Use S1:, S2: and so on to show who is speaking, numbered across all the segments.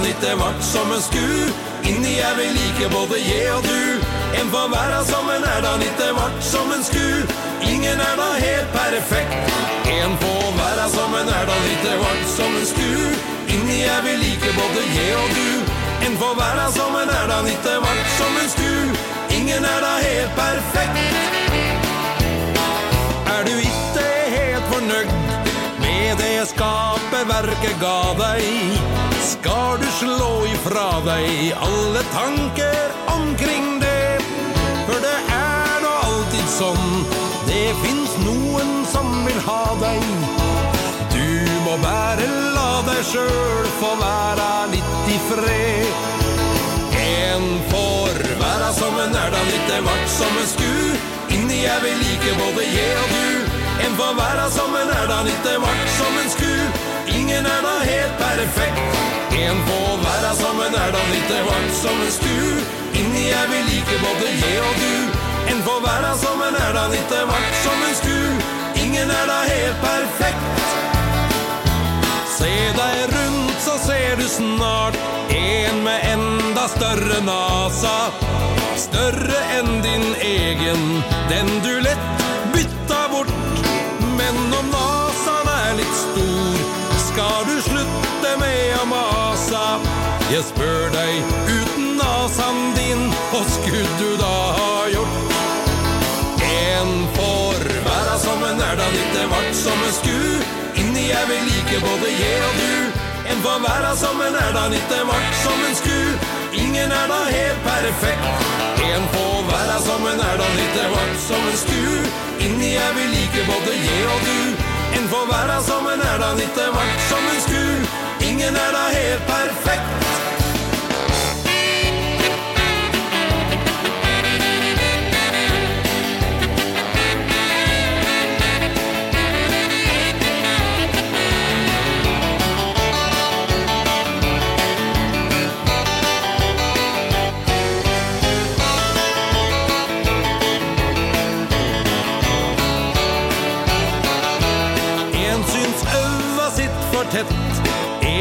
S1: Hverdagen ikke vart som en sku. Inni er vi like både je og du. En får være sammen er hverdagen ikke vart som en sku. Ingen er da helt perfekt. En får være sammen er hverdagen ikke vart som en sku. Inni er vi like både je og du. En får være sammen er hverdagen ikke vart som en sku. Ingen er da helt perfekt. Er du ikke helt fornøyd Med det skaperverket ga deg Skal du slå ifra deg alle tanker omkring det? For det er nå alltid sånn Det fins noen som vil ha deg. Du må bare la deg selv få være litt i fred. En får være som en er da litt vart som en sku. Inni jeg vil like både je og du. En får være som en er da litt vart som en sku Ingen er da helt perfekt. En får være som en er da litt vart som en stu Inni er vi like både je og du. En får være som en er da litt vart som en stu Ingen er da helt perfekt. Se deg rundt så ser du snart En med enda større nasa. Større enn din egen. Den du lett bytta bort Men om Skal du slutte med å mase. Jeg spør deg uten nasan din Hva skulle du da ha gjort? En får væra som en er da litt vart som en sku. Inni jeg vil like både je og du. En får væra som en er da litt vart som en sku. Ingen er da helt perfekt. En får væra som en er da litt vart som en sku. Inni jeg vil like både je og du En får være som en er da litt vart som en sku Ingen er da helt perfekt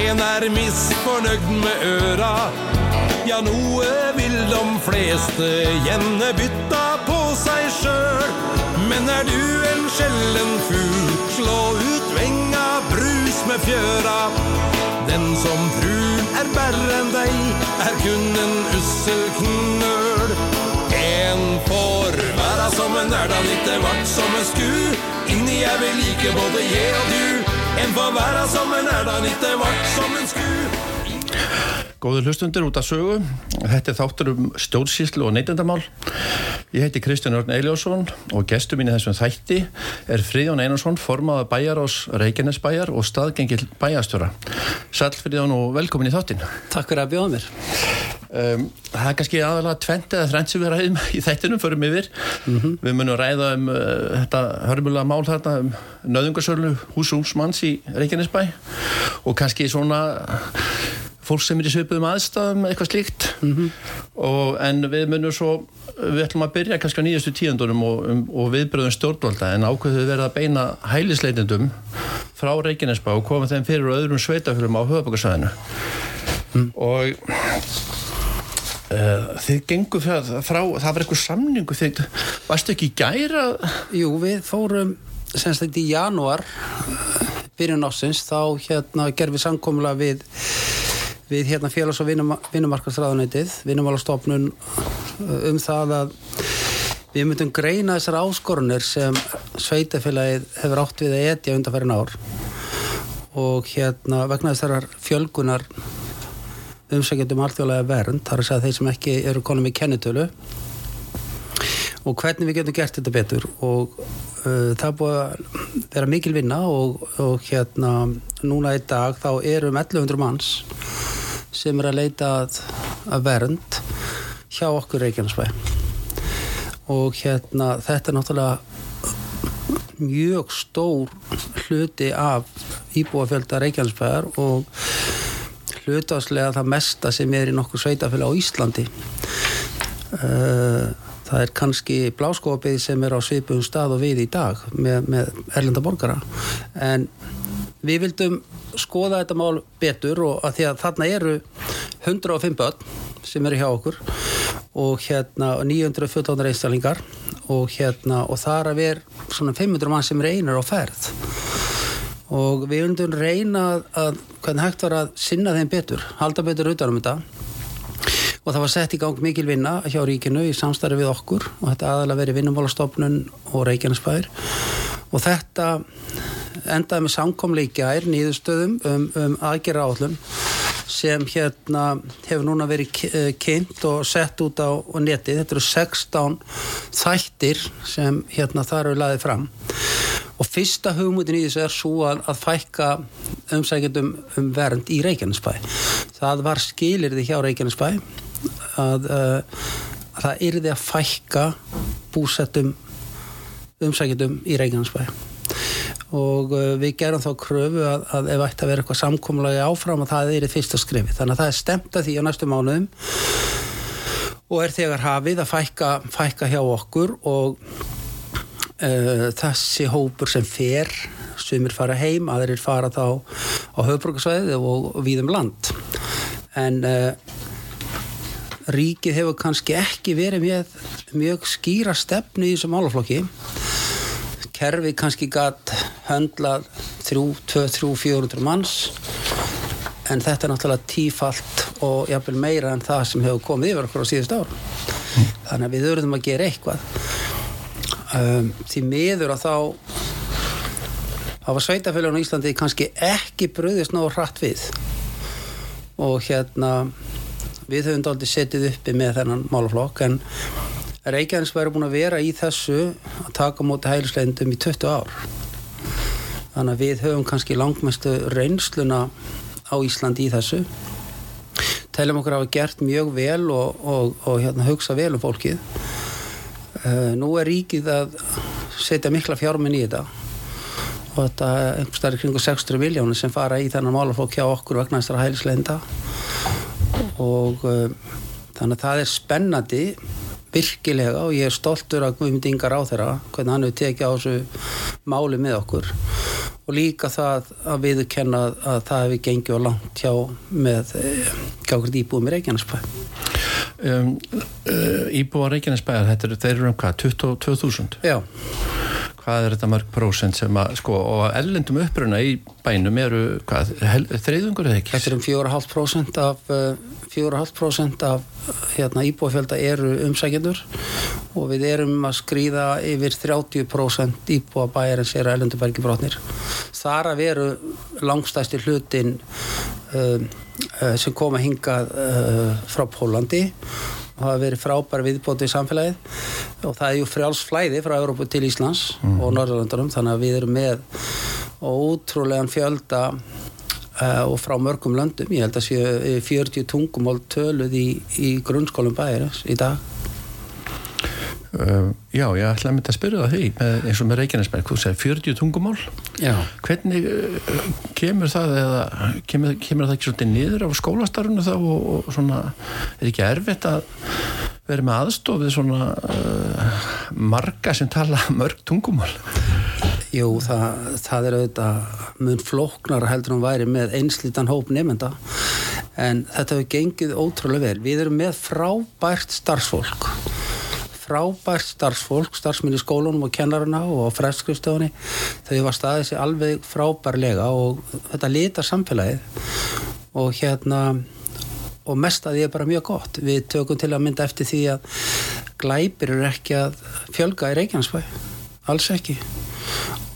S1: En er misfornøyd med øra. Ja, noe vil de fleste gjerne bytta på seg sjøl Men er du en sjelden fugl Slå ut venga, brus med fjøra. Den som frun er bærre enn deg Er kun en ussel knøl. En får være som en er da litt vart som en sku. Inni jeg vil like både je og du En får være som en er da nitte vart som en sku
S2: Góður hlustundir út af sögu. Þetta er þáttur um stjórnsýslu og neytendamál. Ég heiti Kristján Örn Eiljósson og gestur mín í þessum þætti er Fríðjón Einarsson, formaða bæjar ás Reykjanesbæjar og staðgengil bæjastjóra Sæl Fríðjón og velkomin í þáttin
S3: Takk fyrir að bjóða mér
S2: Um, það er kannski aðalega tvent eða þrennt sem við ræðum í þættinum förum yfir mm -hmm. við munum ræða um uh, þetta hörmulega mál þarna um nöðungarsörlu húsúsmanns í Reykjanesbæ og kannski svona fólk sem er í söpuðum aðstæðum eitthvað slíkt mm -hmm. og, en við munum svo við ætlum að byrja kannski á nýjastu tíundunum og, um, og viðbröðum stjórnvalda en ákveðu verða að beina hælisleitendum frá Reykjanesbæ og koma þeim fyrir öðrum sveitafjölum á höfabakarsvæðinu mm. og þið gengur frá, frá það var eitthvað samningu þið varstu ekki gæra?
S3: Jú, við fórum semst þetta í janúar byrjun ásins þá hérna gerðum við samkomla við við hérna félags- og vinnumarkarsraðunætið vinnumálastofnun eh, um það að við myndum greina þessar áskorunir sem sveitafélagið hefur átt við að etja undanferðin ár og hérna vegna þessar fjölgunar umsækjandum alþjóðlega vernd þar að segja þeir sem ekki eru konum í kennitölu. Og hvernig við getum gert þetta betur. Og uh, það búið að vera mikil vinna og, og hérna núna í dag þá eru um 1100 manns sem er að leita að, að vernd hjá okkur Reykjanesbæ. Og hérna þetta er náttúrulega mjög stór hluti af íbúafjölda Reykjanesbæðar og hlutáslega það mesta sem er í nokkur sveitafjöla á Íslandi. Uh, það er kannski bláskópið sem er á svipum stað og við í dag með, með erlenda borgara. En við vildum skoða þetta mál betur og að því að þarna eru 105 börn sem eru hjá okkur og hérna 914 einstaklingar og hérna og þar að vera svona 500 mann sem reynir á ferð og við vildum reyna að, hvernig hægt var að sinna þeim betur halda betur utan um þetta. Og það var sett í gang mikil vinna hjá ríkinu í samstarfi við okkur. Og þetta aðalega verið vinnumálastofnun og Reykjanesbær. Og þetta endaði með samkomleikja er nýðustöðum um, um aðgerra áallum sem hérna hefur núna verið eh, kynnt og sett út á neti. Þetta eru 16 þættir sem hérna þar eru laðið fram og fyrsta hugmyndin í þessu er svo að, að fækka umsækjandum um vernd í Reykjanesbæ. Það var skilirði hjá Reykjanesbæ að, uh, að það yrði að fækka búsettum umsækjandum í Reykjanesbæ og uh, við gerum þá kröfu að, að ef ætti að vera eitthvað samkómulagi áfram að það er í fyrsta skrifi þannig að það er stemt að því á næstu mánuðum og er þegar hafið að fækka, fækka hjá okkur og uh, þessi hópur sem fer sumir fara heim, aðrir fara þá á höfbrukarsvæðið og, og við um land. En uh, ríkið hefur kannski ekki verið með mjög skýra stefnu í þessum álaflokki kerfi kannski gætt höndlað 3, 2, 3, 400 manns. En þetta er náttúrulega tífalt og jafnvel meira en það sem hefur komið yfir okkur á síðust ár þannig að við þurfum að gera eitthvað. Um, því miður að þá hafa sveitafélagun í Íslandi kannski ekki bröðist náðu hratt við. Og hérna við höfum aldrei setið uppi með þennan málaflokk en Reykjanes væri búin að vera í þessu að taka móti hælisleindum í 20 ár. Þannig að við höfum kannski langmestu reynsluna á Íslandi í þessu. Telum okkur að hafa gert mjög vel og, og, og hérna, hugsa vel um fólkið. Uh, nú er ríkið að setja mikla fjárminn í þetta. Og þetta er einhverstaðir kringu 600 miljónir sem fara í þennan málaflokk hjá okkur vegna þessara hælisleginda og uh, þannig að það er spennandi virkilega og ég er stoltur að Guðmund Ingar á þeirra hvernig hann hefur tekið á þessu máli með okkur. Og líka það að við kenna að það hefur gengið á langt hjá með gákvært eh, íbúið með Reykjanesbæ. Um,
S2: uh, Íbúið á Reykjanesbæ þeir eru um hvað, 22.000?
S3: Já
S2: hvað er þetta mörg prósent sem að sko og ellendum uppruna í bænum eru hvað, þreyðungur eða ekki?
S3: Þetta er um 4,5% af 4,5% af hérna, íbúafjölda eru umsækjendur og við erum að skrýða yfir 30% íbúa bæjarins eru ellendumbergi brotnir. Þar að veru langstæsti hlutin uh, uh, sem kom að hinga uh, frá Pólandi og hafa verið frábær viðbótið í samfélagið. Og það er ju frjálsflæði frá Európu til Íslands mm. og Norðurlandunum þannig að við erum með ótrúlegan fjölda uh, og frá mörgum löndum. Ég held að séu 40 tungumól töluð í, í grunnskólum bæðir í dag
S2: Uh, já, ég ætlaði að mynda að spyrja það því með, eins og með Reykjanesberg, þú segir 40 tungumál.
S3: Já.
S2: hvernig uh, kemur það eða kemur, kemur það ekki svolítið niður á skólastarfunu þá og, og svona er ekki erfitt að vera með aðstofið svona uh, marga sem tala mörg tungumál?
S3: Jú, það, það er auðvitað mun flóknar heldur hún væri með einslítan hóp nefnda en þetta hefur gengið ótrúlega vel. Við erum með frábært starfsfólk frábært starfsfólk, starfsminni í skólunum og kennaruna og fræðskrifstofunni þau var staðið sér alveg frábærlega og þetta litar samfélagið. Og hérna og mest að því er bara mjög gott. Við tökum til að mynda eftir því að glæpir eru ekki að fjölga í Reykjanesbæ, alls ekki.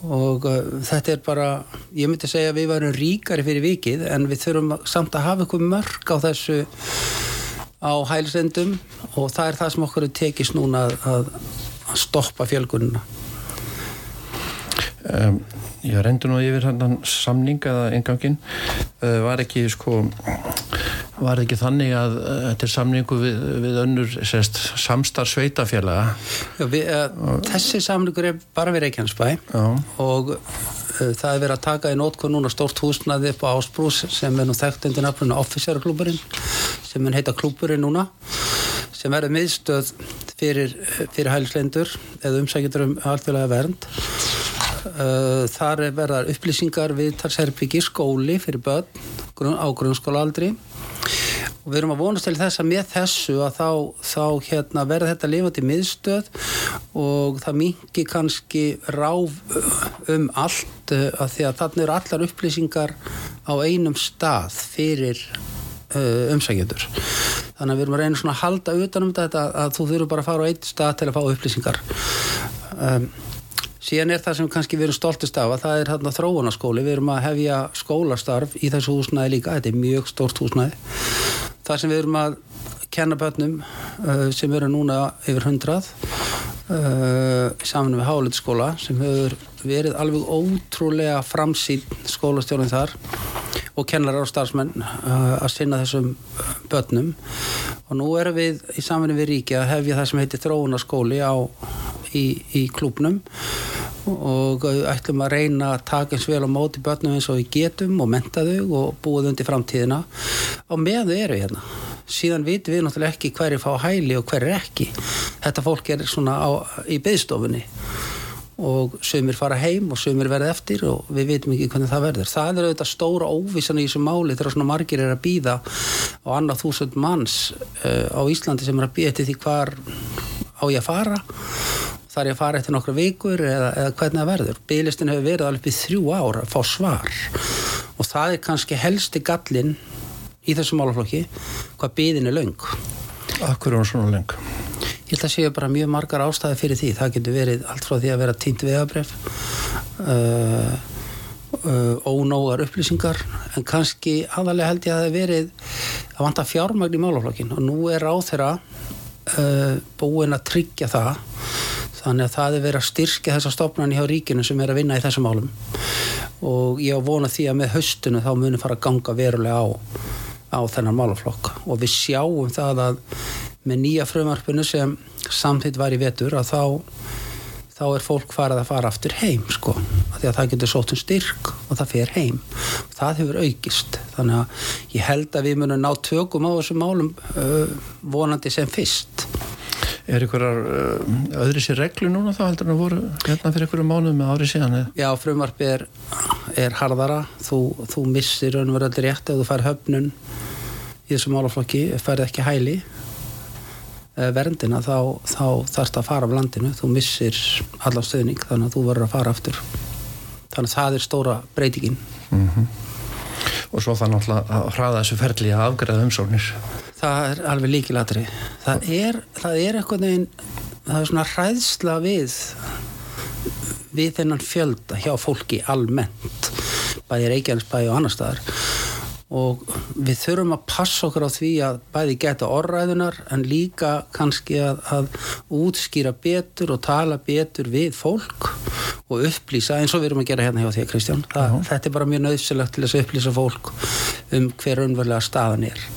S3: Og uh, þetta er bara ég myndi segja að við varum ríkari fyrir vikið en við þurfum samt að hafa eitthvað mörg á þessu á hælsendum og það er það sem okkur tekist núna að, stoppa fjölgununa
S2: Um, ég reyndi nú yfir hann samning eða engangin uh, var ekki sko var ekki þannig að uh, þetta er samningu við, við önnur sérst, samstar sveitafélaga
S3: Já, við, uh, þessi samlingur er bara við Reykjanesbæ og það er verið að taka í nótkunn núna stórt húsnaði upp á Ásbrús sem er nú þekkt undir nafnuna Officerklúburinn sem er heita klúburinn núna sem verður miðstöð fyrir, fyrir hælslendur eða umsækjendur um alltfélaga vernd þar er verðar upplýsingar viðtalsherbyggi skóli fyrir börn á grunnskólaaldri. Og við erum að vonast til þess að með þessu að þá, þá hérna, verður þetta lifandi miðstöð og það mingi kannski ráf um allt uh, að því að þannig eru allar upplýsingar á einum stað fyrir umsækjendur. Þannig að við erum að reyna svona að halda utanum þetta að þú þurfur bara að fara á einn stað til að fá upplýsingar. Um, síðan er það sem kannski við erum stoltist af að það er hérna þróunaskóli við erum að hefja skólastarf í þessu húsnæði líka, þetta er mjög stort húsnæði. Þar sem við erum að kenna börnum uh, sem eru núna yfir hundrað uh, saman við Hálitskóla sem hefur verið alveg ótrúlega framsýn skólastjórnum þar og kennarar og starfsmenn uh, að sinna þessum börnum. Og nú erum við í samfunni við ríki að hefja það sem heitir þróunarskóli á, í, í klúpnum og ætlum að reyna að taka eins vel á móti börnum eins og við getum og menta þau og búið undir framtíðina. Og með þau eru hérna. Síðan vitum við náttúrulega ekki hver er fá hæli og hver er ekki. Þetta fólk er svona á, í byggstofunni og sömur fara heim og sömur verða eftir og við veitum ekki hvernig það verður. Það er auðvitað stóra óvissan í þessu máli þegar svona margir er að býða á annað þúsund manns uh, á Íslandi sem er að býða til því hvar á ég að fara þar ég að fara eftir nokkru vikur eða, eða hvernig það verður bygglistin hefur verið alveg í þrjú ára að fá svar og það er kannski helsti gallin í þessu málaflokki hvað byggðin er laung
S2: Akkur er hún svona leng?
S3: Ég held að séu bara mjög margar ástæði fyrir því. Það getur verið allt frá því að vera týnt vegabref, uh, uh, ónógar upplýsingar, en kannski aðalega held ég að það hef verið að vanta fjármagn í málaflokkin og nú er á þeirra uh, búin að tryggja það þannig að það er verið að styrkja þessa stofnarni hjá ríkinu sem er að vinna í þessum málum. Og ég á vona því að með höstunum þá munum fara að ganga verulega á á þennan málaflokk. Og við sjáum það að með nýja frumarpinu sem samþitt var í vetur að þá þá er fólk farið að fara aftur heim sko, af því að það getur sótt um styrk og það fer heim. Það hefur aukist, þannig að ég held að við munum ná tökum á þessum málum uh, vonandi sem fyrst
S2: Er einhverjar uh, öðri sér reglu núna þá heldur en að voru hérna fyrir einhverju mánuð með árið síðan? eða?
S3: Já, frumarpi er, er harðara þú, þú missir raunverðaldi rétt ef þú fær höfnun í þessum málaflokki, færð ekki hæli eh, verndina þá, þá þarfst að fara af landinu þú missir allan stöðning þannig að þú verður að fara aftur þannig að það er stóra breytingin
S2: Og svo náttúrulega að hraða þessu ferli að afgræða umsóknir.
S3: Það er alveg líkilatri það er, það er eitthvað neginn það er svona hræðsla við við þennan fjölda hjá fólki almennt bæði Reykjanesbæði og annar staðar. Og við þurfum að passa okkur á því að bæði geta orðræðunar en líka kannski að, að útskýra betur og tala betur við fólk og upplýsa eins og við erum að gera hérna hjá því Kristján. Það, þetta er bara mjög nöðsilegt til þess að upplýsa fólk um hver unverulega staðan er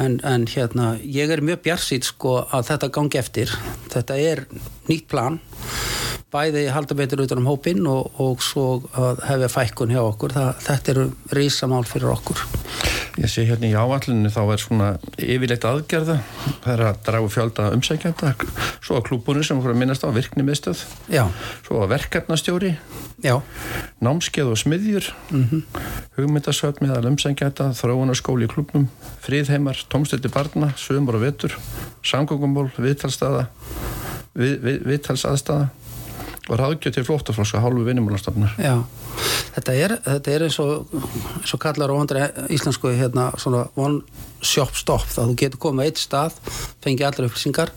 S3: en, en hérna ég er mjög bjarsýt sko að þetta gangi eftir. Þetta er nýtt plan bæði halda betur utan um hópinn og, og svo að hefja fækkun hjá okkur það, þetta eru rísamál fyrir okkur
S2: Ég sé hérna í áallinu þá er svona yfirleitt aðgerða. Það er að dragu fjölda umsækjanda. Svo að klúbunum sem voru að minnast á virkni miðstöð.
S3: já,
S2: Svo að verkefnastjóri,
S3: já,
S2: námskeið og smiðjur, mm -hmm. hugmyndasöfn meðal umsækjanda, þróunarskóli í klúbnum, fríðheimar, tómstildi barna, sömur og vetur, samgöngumból, viðtalstaða, við, við, viðtalsaðstaða ráðgjöð til flóttaflokks að hálfu vinnumálastofnar.
S3: já. Þetta þetta er eins og eins og kallar á andri íslensku hérna one shop stop þá þú getur komið á eitt stað fengið allar upplýsingar.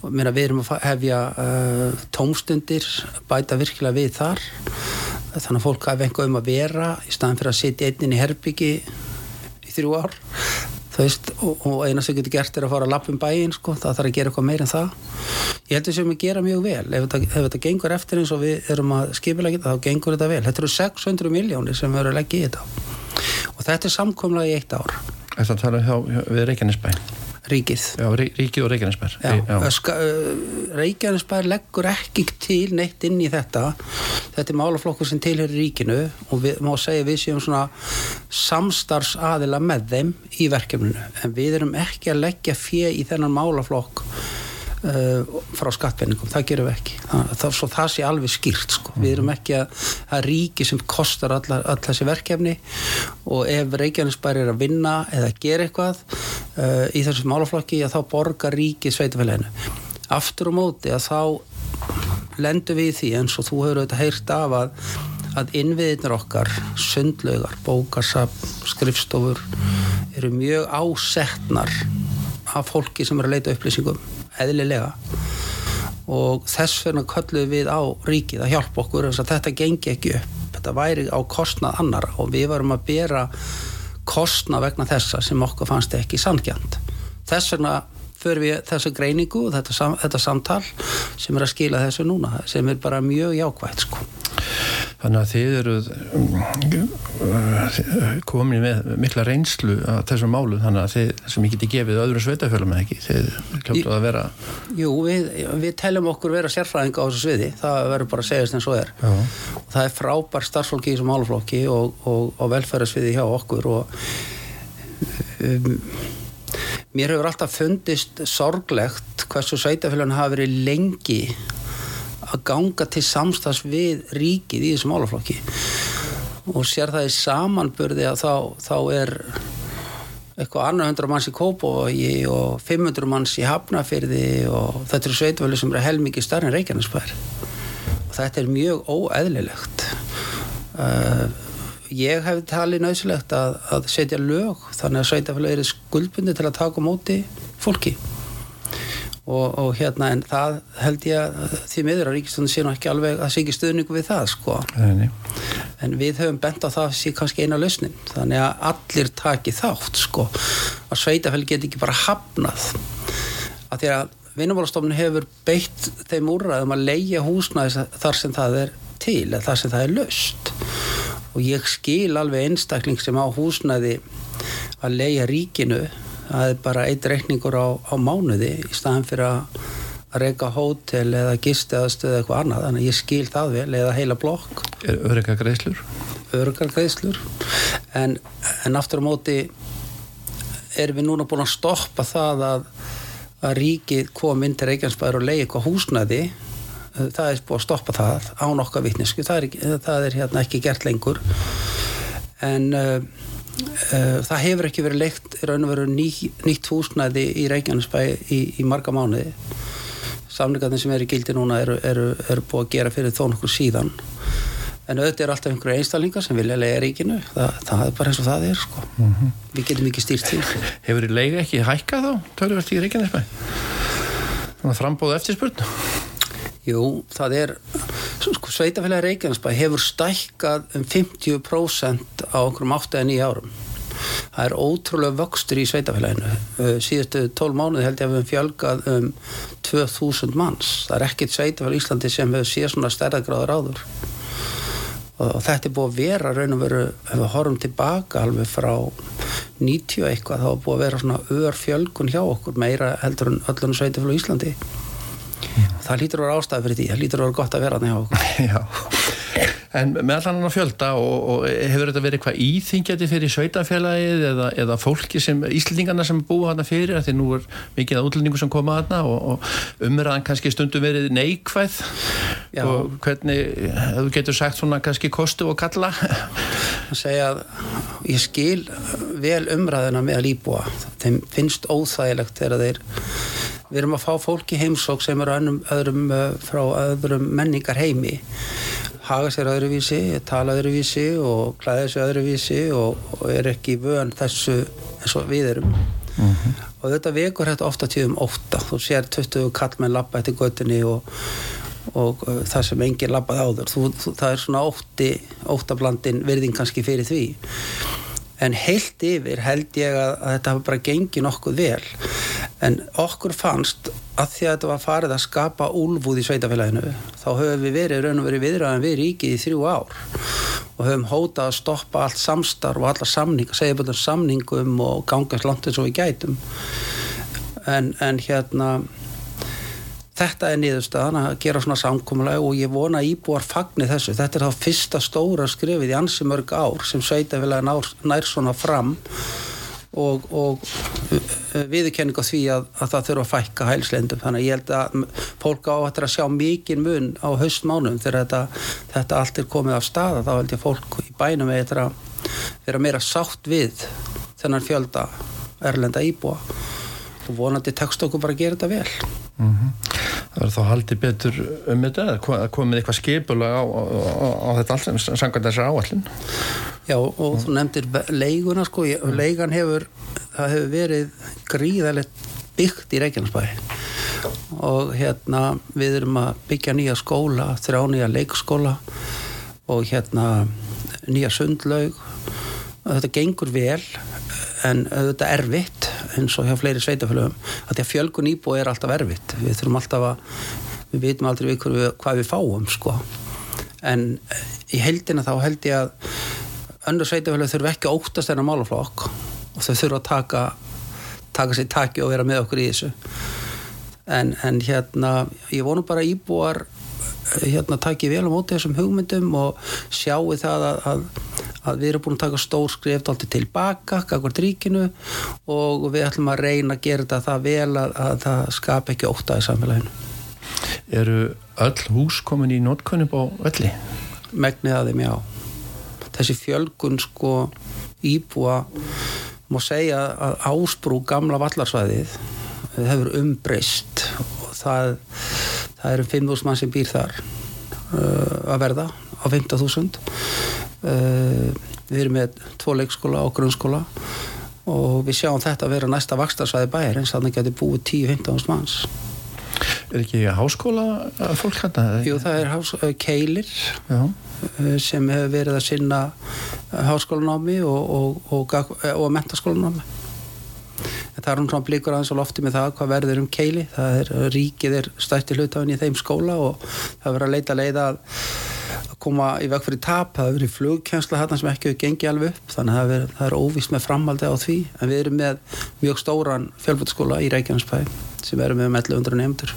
S3: Og að við erum að hefja uh, tómstundir bæta virkilega við þar. Þannig að fólk hafi einhver um að vera í staðan fyrir að sitja einn inn í herbyggi í þrjú ár þú veist, og, og eina sem getur gert er að fara að lappum bæinn sko, það þarf að gera eitthvað meir en það. Ég held að sem við gera mjög vel. Ef þetta, ef þetta gengur eftir eins og við erum að skipilega þá gengur þetta vel, þetta eru 600 miljónir sem við erum að leggja í þetta. Og þetta er samkomlega í eitt ár.
S2: Þetta tala hjá, hjá, við Reykjanesbæ
S3: ríkið.
S2: Já, Rí- Ríkið og Reykjanesbæ
S3: Já, já. Reykjanesbær leggur ekki til neitt inn í þetta. Þetta er málaflokkur sem tilhörir ríkinu og við má segja við séum svona samstarfsaðila með þeim í verkefninu. En við erum ekki að leggja fjö í þennan málaflokk uh, frá skattpenningum, það gerum við ekki. Það, það, svo það sé alveg skýrt sko. við erum ekki að, að ríki sem kostar all, þessi verkefni og ef Reykjanesbær er að vinna eða gera eitthvað uh, í þessu málaflokki að þá borgar ríki sveitafélaginu aftur á móti að þá lendum við í því eins og þú hefur auðvitað heyrt af að, að innviðinir okkar sundlaugar, bókasap skrifstofur eru mjög ásettnar af fólki sem er að leita upplýsingum eðlilega. Og þess vegna kölluðum við á ríkið að hjálpa okkur að þetta gengi ekki upp. Þetta væri á kostnað annara og við varum að bera kostnað vegna þessa sem okkur fannst ekki sangjant þess vegna fyrir við þessa greiningu og þetta, þetta samtal sem er að skila þessu núna sem er bara mjög jákvægt sko.
S2: Þannig að þið eru um, komin með mikla reynslu að þessum málu þannig að þið sem geti gefið öðrum sveitafjölum eða ekki, þið kljóttu að vera
S3: Jú, við, við teljum okkur vera sérfræðinga á þessu sviði, það verður bara að segjast eins og er
S2: Já.
S3: það er frábær starfsfólki í þessum málaflokki og, og, og velferðarsviði hjá okkur og um, mér hefur alltaf fundist sorglegt hversu sveitafélagin hafa verið lengi að ganga til samstags við ríkið í þessum málaflokki. Og sér það í samanburði að þá, þá er eitthvað annar hundra manns í Kópavogi og 500 manns í Hafnafyrði og þetta eru sveitafélag sem eru helmikið starri en Reykjanesbær. Og þetta er mjög óeðlilegt. Uh, ég hef talið nöðsilegt að, að setja lög þannig að sveitafélag eru skuldbundi til að taka móti fólki og, og hérna en það held ég að því miður að ríkistöndin sé nú ekki alveg að sé ekki stuðningu við það sko.
S2: Nei, nei.
S3: en við höfum bent á það sé kannski eina lausnin. Þannig að allir taki þátt sko. Að sveitafélag geti ekki bara hafnað. Að því að vinnumálastofnun hefur beitt þeim úrræðum að leia húsnæði þar sem það er til eða þar sem það er löst og ég skil alveg einstakling sem á húsnæði að leia ríkinu það er bara eitt reikningur á, á mánuði í staðan fyrir að reyka hótel eða gistiðastöð eða eitthvað annað, þannig að ég skil það vel eða heila blokk.
S2: Er örygga greiðslur?
S3: örgar greiðslur. En, en aftur á móti erum við núna búin að stoppa það að, að ríkið kom inn til Reykjanesbæður og leiði eitthvað húsnæði. Það er búin að stoppa það án okkar vitnesku, það er, það er hérna ekki gert lengur. En uh, uh, það hefur ekki verið leikt ný, nýtt húsnæði í Reykjanesbæ í, í marga mánuði samlingarnir sem eru í gildi núna eru, eru, eru búið að gera fyrir þó nokkur síðan en auðvitað eru alltaf einhverju einstaklingar sem vilja lega ríkinu það, það er bara eins og það er sko. við getum ekki stýrt því
S2: Hefur þið leiga ekki hækkað þá? Tölvöld í Reykjanesbæ? Þannig að frambóðu eftirspurn?
S3: Jú, það er sko, Sveitafélagi Reykjanesbæ hefur stækkað um 50% á okkur um 8-9 árum. Það er ótrúlega vöxtur í sveitafélaginu Uh, síðustu 12 mánuði held ég að við höfum fjölgað um 2000 manns. Það er ekkit sveitafélag í Íslandi sem hefur séð svona stærðagráður áður. Og þetta er búið að vera raun og veru ef við horfum tilbaka alveg frá 90 og eitthvað þá er búið að vera svona ör fjölgun hjá okkur meira heldur en öllun sveitafélag í Íslandi það lítur að vera ástæði fyrir því. Það lítur að vera gott að vera
S2: Já. En með allan að fjölda og, og hefur þetta verið eitthvað íþingjandi fyrir sveitafélagið eða, eða fólki sem, Íslendingarna sem búa þarna fyrir því nú er mikið útlendingu sem koma þarna og, og umræðan kannski stundum verið neikvæð?
S3: Já.
S2: og hvernig, þú getur sagt svona kannski kostu og kalla?
S3: Að segja að ég skil vel umræðina með að líbúa þeim finnst óþægilegt þegar þeir við erum að fá fólki heimsók sem eru öðrum uh, frá öðrum menningar heimi haga sér öðruvísi, tala öðruvísi og klæða sér öðruvísi og, og er ekki vön þessu eins og við erum. Og þetta vekur þetta ofta tíðum ótta. Þú sér 20 kallmenn labba eftir göttunni og, og uh, það sem enginn labbaði áður. Þú, þú, það er svona ótti óttablandin virðing kannski fyrir því en heilt yfir held ég að, að þetta hafa bara gengið nokkuð vel. En okkur fannst að því að þetta var farið að skapa úlfúð í sveitafélaginu þá höfum við verið raun og verið viðræðan við ríkið í þrjú ár. Og höfum hótað að stoppa allt samstarf og alla samninga, segja bara samningum og gangast langt eins og við gætum. En, en hérna þetta er niðurstaðan að gera svona samkómulega og ég vona íbúar fagni þessu. Þetta er þá fyrsta stóra skrifið í ansi mörg ár sem sveitafélagi nær, svona fram og, og viðurkenning á því að, að það þurfa að fækka hælslendum. Þannig að ég held að fólk á að sjá mikið mun á haustmánum þegar þetta, þetta allt er komið af staða. Þá held ég fólk í bænum eða vera meira sátt við þennan fjölda erlenda íbúa og vonandi tekst okkur bara að gera þetta vel. Mm -hmm
S2: það verður þá haldið betur um þetta eða komið eitthvað skipulag á, á, á, á þetta allt sem sangar þessar áallin
S3: Já og þú nefndir leiguna sko, leigan hefur það hefur verið gríðalegt byggt í Reykjanesbæ. Og hérna við erum að byggja nýja skóla, þrjá nýja leikskóla og hérna nýja sundlaug. Og þetta gengur vel en þetta er erfitt eins og hjá fleiri sveitafélögum að því að fjölgun íbúi er alltaf erfitt við þurfum alltaf að við veitum aldrei við við, hvað við fáum sko. en í heldina þá held ég að öndur sveitafélög þurfum ekki að óttast þennan málaflokk og þau þurfum að taka taka sér taki og vera með okkur í þessu en, en hérna ég vonu bara íbúar hérna takið vel á móti þessum hugmyndum og sjáu það að, að, að við erum búin að taka stór alltaf tilbaka, kakvart ríkinu og við ætlum að reyna að gera þetta það vel að, að það skap ekki óta í samfélaginu.
S2: Eru öll hús komin í nótkunnum á ölli?
S3: Megnið að þeim já. Þessi fjölgun sko íbúa má segja að ásprú gamla vallarsvæðið hefur umbreyst og það það eru 5.000 mann sem býr þar uh, að verða á 15.000 uh, við erum með tvo leikskóla og grunnskóla og við sjáum þetta að vera næsta vakstarsvæði bæjar eins að það getur búið 10-15.000 manns
S2: Er ekki háskóla fólk hætta?
S3: Jú, það er hás, uh, keilir Já. Sem hefur verið að sinna háskólanámi og, og, og, og mentaskólanámi en það er svona blíkur aðeins á lofti með það hvað verður um keili, það er ríkið er stætti hlutafinn í þeim skóla og það verður að leita leiða að koma í veg fyrir tap, það verður flugkjænsla hérna sem ekki hefur gengið alveg upp þannig að það er, það er óvist með framaldi á því. En við erum með mjög stóran fjölbætskóla í Reykjanesbæ sem verður með 1100 nefndur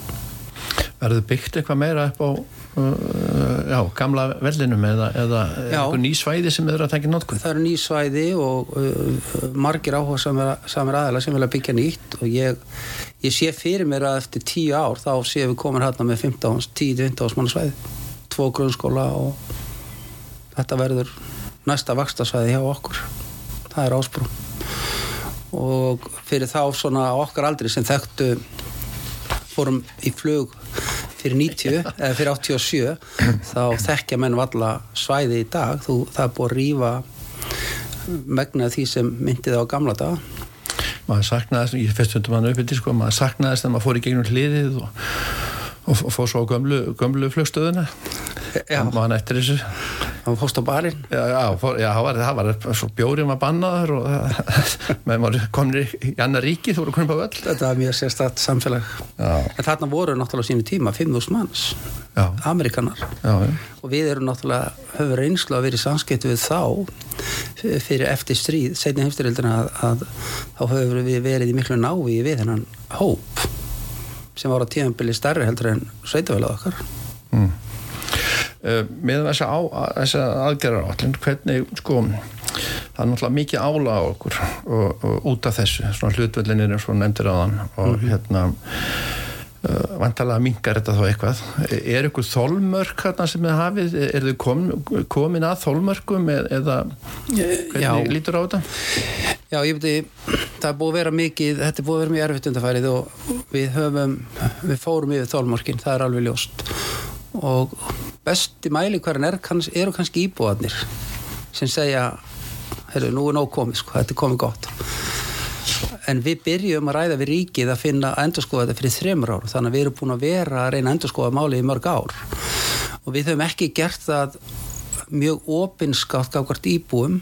S2: Verður byggt eitthvað meira upp á uh, já, gamla vellinum eða, eða eitthvað ný svæði sem eru að tekja notkuð?
S3: Það eru ný svæði og uh, margir áhuga samir aðeila sem vilja byggja nýtt. Og ég, ég sé fyrir mér að eftir tíu ár þá séum við komin hérna með 10-15 manna svæði, tvo grunnskóla og þetta verður næsta vakstasvæði hjá okkur. Það er ásprú og fyrir þá svona okkar aldri sem þekktu fórum í flug fyrir 90 eða fyrir 87 þá þekkja menn valla svæði í dag. Þú, það er búið að rýfa megnað því sem myndið á gamla dag
S2: maður saknaðist, ég fyrst hundum hann uppið sko, maður saknaðist þegar maður fór í gegnum hliðið og, og, og fór svo á gömlu, gömlu flugstöðuna maður eftir þessu
S3: var fórst á barinn?
S2: Já, það, var, það var svo bjórið maður bannaður og maður komnir í annar ríki þú voru konum á völl.
S3: Þetta var mjög sérstatt samfélag. Já. En þarna voru náttúrulega sínu tíma 5.000 manns, já. Amerikanar. Og við erum náttúrulega, höfum reynslu að vera í samskiptu við þá fyrir eftir stríð, setni heimstyrildina að, að þá höfum við verið í miklu návi við hennan hóp sem var á tíðanbili stærri heldur en sveitafélagað okkar. Mm.
S2: Eh, með þessa, á, þessa aðgerðar állin hvernig sko það er náttúrulega mikið ála á okkur og, og út af þessu, svona hlutvöldinir er svona nefndir á þann og mm -hmm. hérna uh, vantalega mingar þetta þá eitthvað er ykkur þólmörk hérna sem þið hafið er þið kom, komin að þólmörkum eða hvernig Já. lítur á þetta?
S3: Já, ég veit það er búið að vera mikið, þetta er búið að vera mjög erfitt undarfærið og við höfum við fórum yfir þólmörkin, það er alveg ljóst. Og besti mælikværin er, eru kannski íbúðanir sem segja heyrðu, nú er nóg komið, sko, þetta er komið gott. En við byrjum að ræða við ríkið að finna að endurskoða þetta fyrir þreymur ár, þannig að við erum búin að vera að reyna að endurskoða máli í mörg ár. Og við höfum ekki gert það mjög opinskátt ákvæmt íbúum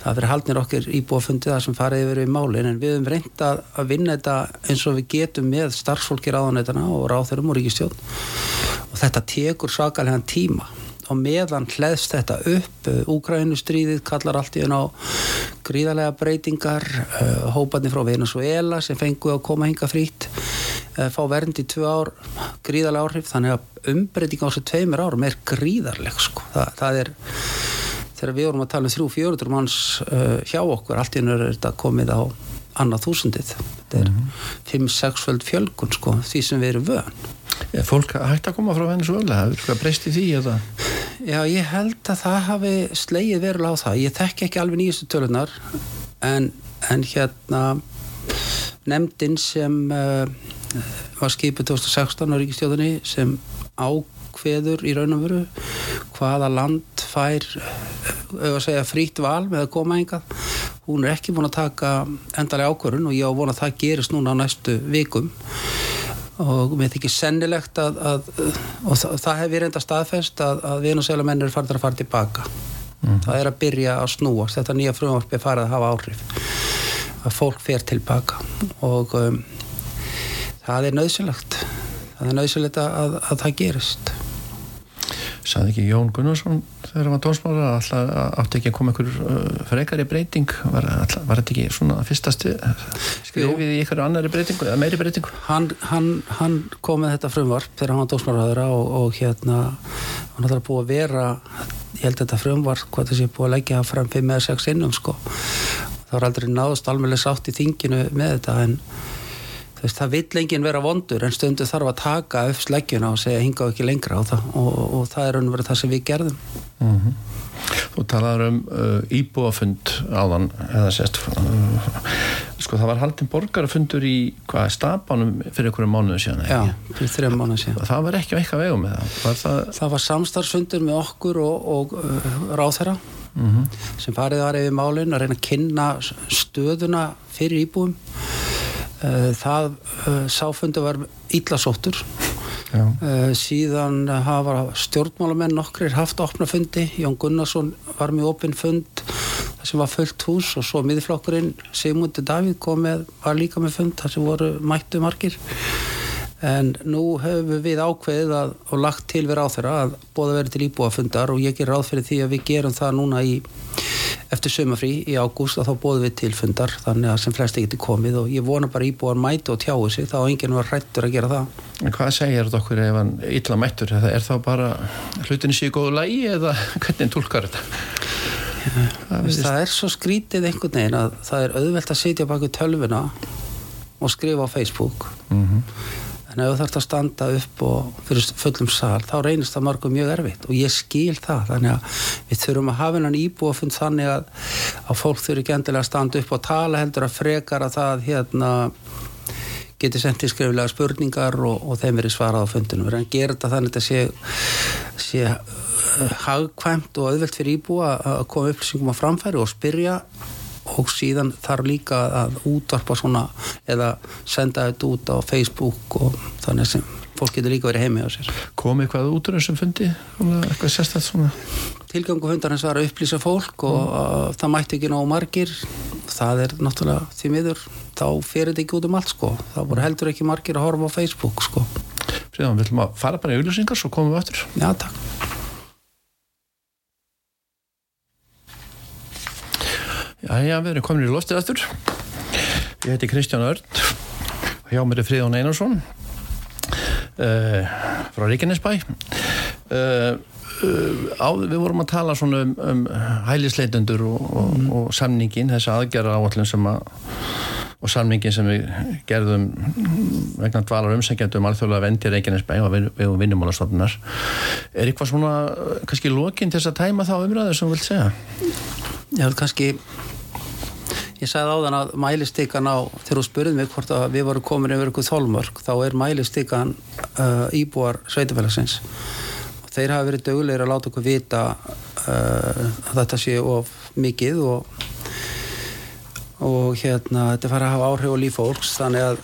S3: það verið haldnir okkur íbúafundi það sem farið yfir í málin en við höfum reynd að, vinna þetta eins og við getum með starfsfólki ráðanætana og ráþurum og ríkistjón og þetta tekur svakalega tíma og meðan hleðst þetta upp Úkrænustríðið kallar allt í enn á gríðarlega breytingar uh, hóparnir frá Venezuela sem fengu að koma hinga frýtt uh, fá vernd í tvö ár gríðarlega áhrif þannig að umbreyting á þessu tveimur árum er gríðarleg sko. Þa, það er þegar við vorum að tala um þrjú fjörður manns uh, hjá okkur allt í enn er þetta komið á annað þúsundið þetta er 5-6 föld fjölgun sko, því sem við erum vön
S2: Er fólk hægt að koma frá Venezuela? Það er eitthvað breyst í því eða?
S3: Já, ég held að það hafi slegið verulega á það. Ég þekki ekki alveg nýjastu tölunar en, en hérna nefndin sem uh, var skipið 2016 á Ríkistjóðunni sem ákveður í raun og veru hvaða land fær að segja frítt val með að koma engað hún er ekki búin að taka endalega ákvörun og ég á vona að það gerist núna á næstu vikum. Og mér þykir sennilegt að, að og það, það hefur reynda staðfest að, að Venezuela menn eru farið að fara tilbaka. Mm. það er að byrja að snúast. Þetta nýja frumvarpi er farið að hafa áhrif. Að fólk fer tilbaka. Og um, það er nöðsynlegt það er nöðsynlegt að, að það gerist.
S2: Saði ekki Jón Gunnarsson þegar hann var tónsmála alltaf átti ekki að koma einhver uh, frekari breyting? Var, alltaf, var þetta ekki svona fyrsta skrifið í einhverju annari breytingu eða meiri breytingu?
S3: Hann, hann, hann kom með þetta frumvarp þegar hann var tónsmálaður og, og hérna hann ætlaði að búa að vera ég held þetta frumvarp hvað þessi búið að leggja fram 5 eða 6 innum sko. Það var aldrei náðust alveg sátt í þinginu með þetta en Veist, það vill enginn vera vondur en stundu þarf að taka upp sleggjuna og segja hinga ekki lengra á það og, og, og það er verið það sem við gerðum.
S2: Mm -hmm. Þú talaður um uh, íbúafund áðan eða sérst uh, sko það var haldin borgarafundur í hvað stabanum fyrir einhverju mánuðu síðan
S3: Já, fyrir þrejum mánuðu síðan.
S2: Það var ekki eitthvað vegum með það. Var
S3: það... það var samstarfsfundur með okkur og, og uh, ráþæra mm -hmm. sem farið var yfir málun að reyna að kynna stöðuna fyrir íbúum það eh, sáfundu var íllasóttur uh, síðan hafa stjórnmálamenn nokkrir haft opna fundi. Jón Gunnarsson var með opinn fund það sem var fullt hús og svo miðflokkurinn Sigmundi Davíð kom með var líka með fund það sem voru mættu margir. En nú höfum við ákveðið að, og lagt til við ráð þeirra að bóða verið til íbúafundar og ég ger ráð fyrir því að við gerum það núna í eftir sömafrí í ágúst og þá bóðum við til fundar þannig að sem flesti geti komið og ég vona bara íbúar mætu og tjáu sig þá enginn var hrættur að gera það
S2: En hvað segir þetta okkur ef hann illa mættur? Er þá bara hlutinni séu góðu lægi eða hvernig tólkar þetta?
S3: Ja, það, það er svo skrítið einhvern veginn að það er auðvelt að sitja baka tölvuna og skrifa á Facebook mm -hmm en ef þú þarfst að standa upp og fyrir fullum sal. Þá reynist það margum mjög erfitt og ég skil það. Þannig að við þurfum að hafa hennan íbúa fund þannig að, að fólk þurfi ekki endilega að standa upp og tala heldur að frekar að það hérna geti sendið skriflega spurningar og, og þeim verið svarað á erum að gera þetta þannig að þetta sé, sé uh, hagkvæmt og auðvelt fyrir íbúa að koma upplýsingum á framfæri og spyrja og síðan þarf líka að útvarpa svona eða senda þetta út á Facebook og þannig sem fólk getur líka verið heimi á sér
S2: Kom eitthvað út úr þessum fundi? Eitthvað sérstætt svona?
S3: Tilgangu fundarins var að upplýsa fólk og mm. það mætti ekki ná margir það er náttúrulega því miður þá ferir þetta ekki út um allt sko þá voru heldur ekki margir að horfa á Facebook sko
S2: Fríðan, við ætlum að fara bara í auðlýsingar svo komum við öttur
S3: Já, takk
S2: Jæja, við erum komin í loftið aftur. Ég heiti Kristján Örd, hjá mér er Fríðan Einarsson uh, frá Ríkjanesbæ. Uh, uh, við vorum að tala svona um, um hælisleitundur og, og, mm. og samningin, þessi aðgerra áallin sem að og samningin sem við gerðum vegna dvalar umsækjandum alþjóðlega vendi Reykjanesbæ og við, við vinnumálastofnunar er eitthvað svona kannski lókin til þess að tæma þá umræðu sem þú vilt segja?
S3: Já, kannski Ég sagði á þann að mælistikan á, þegar þú spurðið mig hvort að við vorum komin yfir ykkur þólmörk, þá er mælistikan uh, íbúar sveitafélagsins. Og þeir hafa verið dögulegir að láta okkur vita uh, að þetta sé of mikið og, og hérna, þetta fara að hafa áhrif á lífólks, þannig að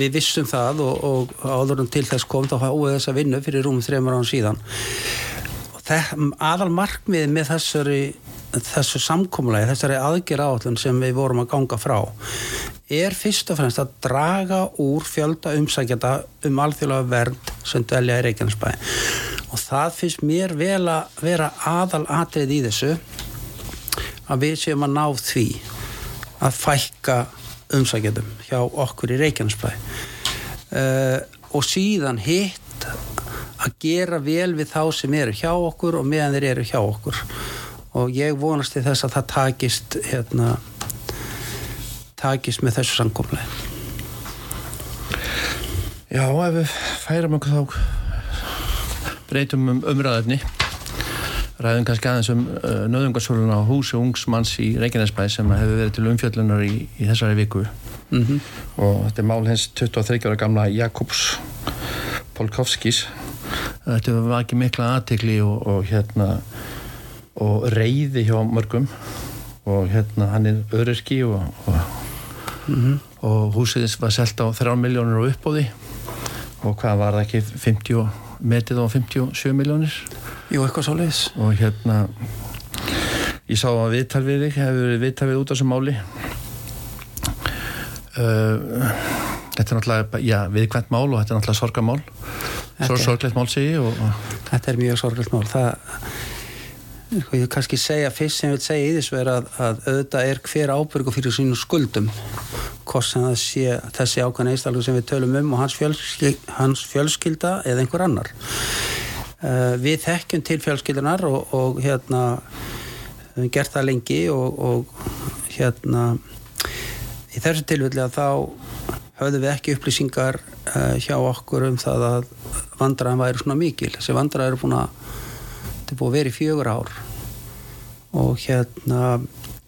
S3: við vissum það og, og áðurum til þess kom þá háið þessa vinnu fyrir rúmum þreymur án síðan. Og aðal markmið með þessari þessu samkómulagi, þessari aðgjör áallun sem við vorum að ganga frá er fyrst og fremst að draga úr fjölda umsækjata um alþjóðlega vernd sem dvelja í Reykjanesbæ. Og það finnst mér vel að vera aðal atrið í þessu að við séum að ná því að fækka umsækjatum hjá okkur í Reykjanesbæ. Uh, og síðan hitt að gera vel við þá sem eru hjá okkur og meðan þeir eru hjá okkur og ég vonast til þess að það takist hérna takist með þessu samkomlega
S2: Já, ef við færum okkur þá breytum um umræðefni ræðum kannski aðeins um uh, nöðungarsóluna á húsi ungsmanns í Reykjanesbæ sem hefur verið til umfjöllunar í, í þessari viku. Mm -hmm. og þetta er mál hens 23 ára gamla Jakobs Polkovskis. Þetta var ekki mikla aðtikli og, og hérna og reyði hjá mörgum. Og hérna hann er öryrki og, og, mm -hmm. og húsið var selgt á 3 miljónir og uppbóði og hvað var það ekki? 50, metið á 57 miljónir
S3: Jú, eitthvað svo leiðis
S2: og hérna ég sá að viðtal við þig hefur verið viðtal við út á þessu máli? Uh, þetta er náttúrulega já, viðkvæmt mál og þetta er náttúrulega sorgamál sorglegt mál segi og, og
S3: Þetta er mjög sorglegt mál. Það Sko, ég vil kannski segja fyrst sem ég vil segja í þessu er að, að auðvitað er hver ábyrgu fyrir sínum skuldum. Hvort sem það sé þessi ákvæmna einstaklega sem við tölum um og hans, fjölskyld, hans fjölskylda eða einhver annar. Uh, við þekkjum til fjölskyldunar og, og hérna við hefum gert það lengi og, og hérna í þessu tilfelli að þá höfðum við ekki upplýsingar uh, hjá okkur um það að vandraðan væri svona mikil. Þessi vandraðan eru búin að þetta er búið að vera í fjögur ár og hérna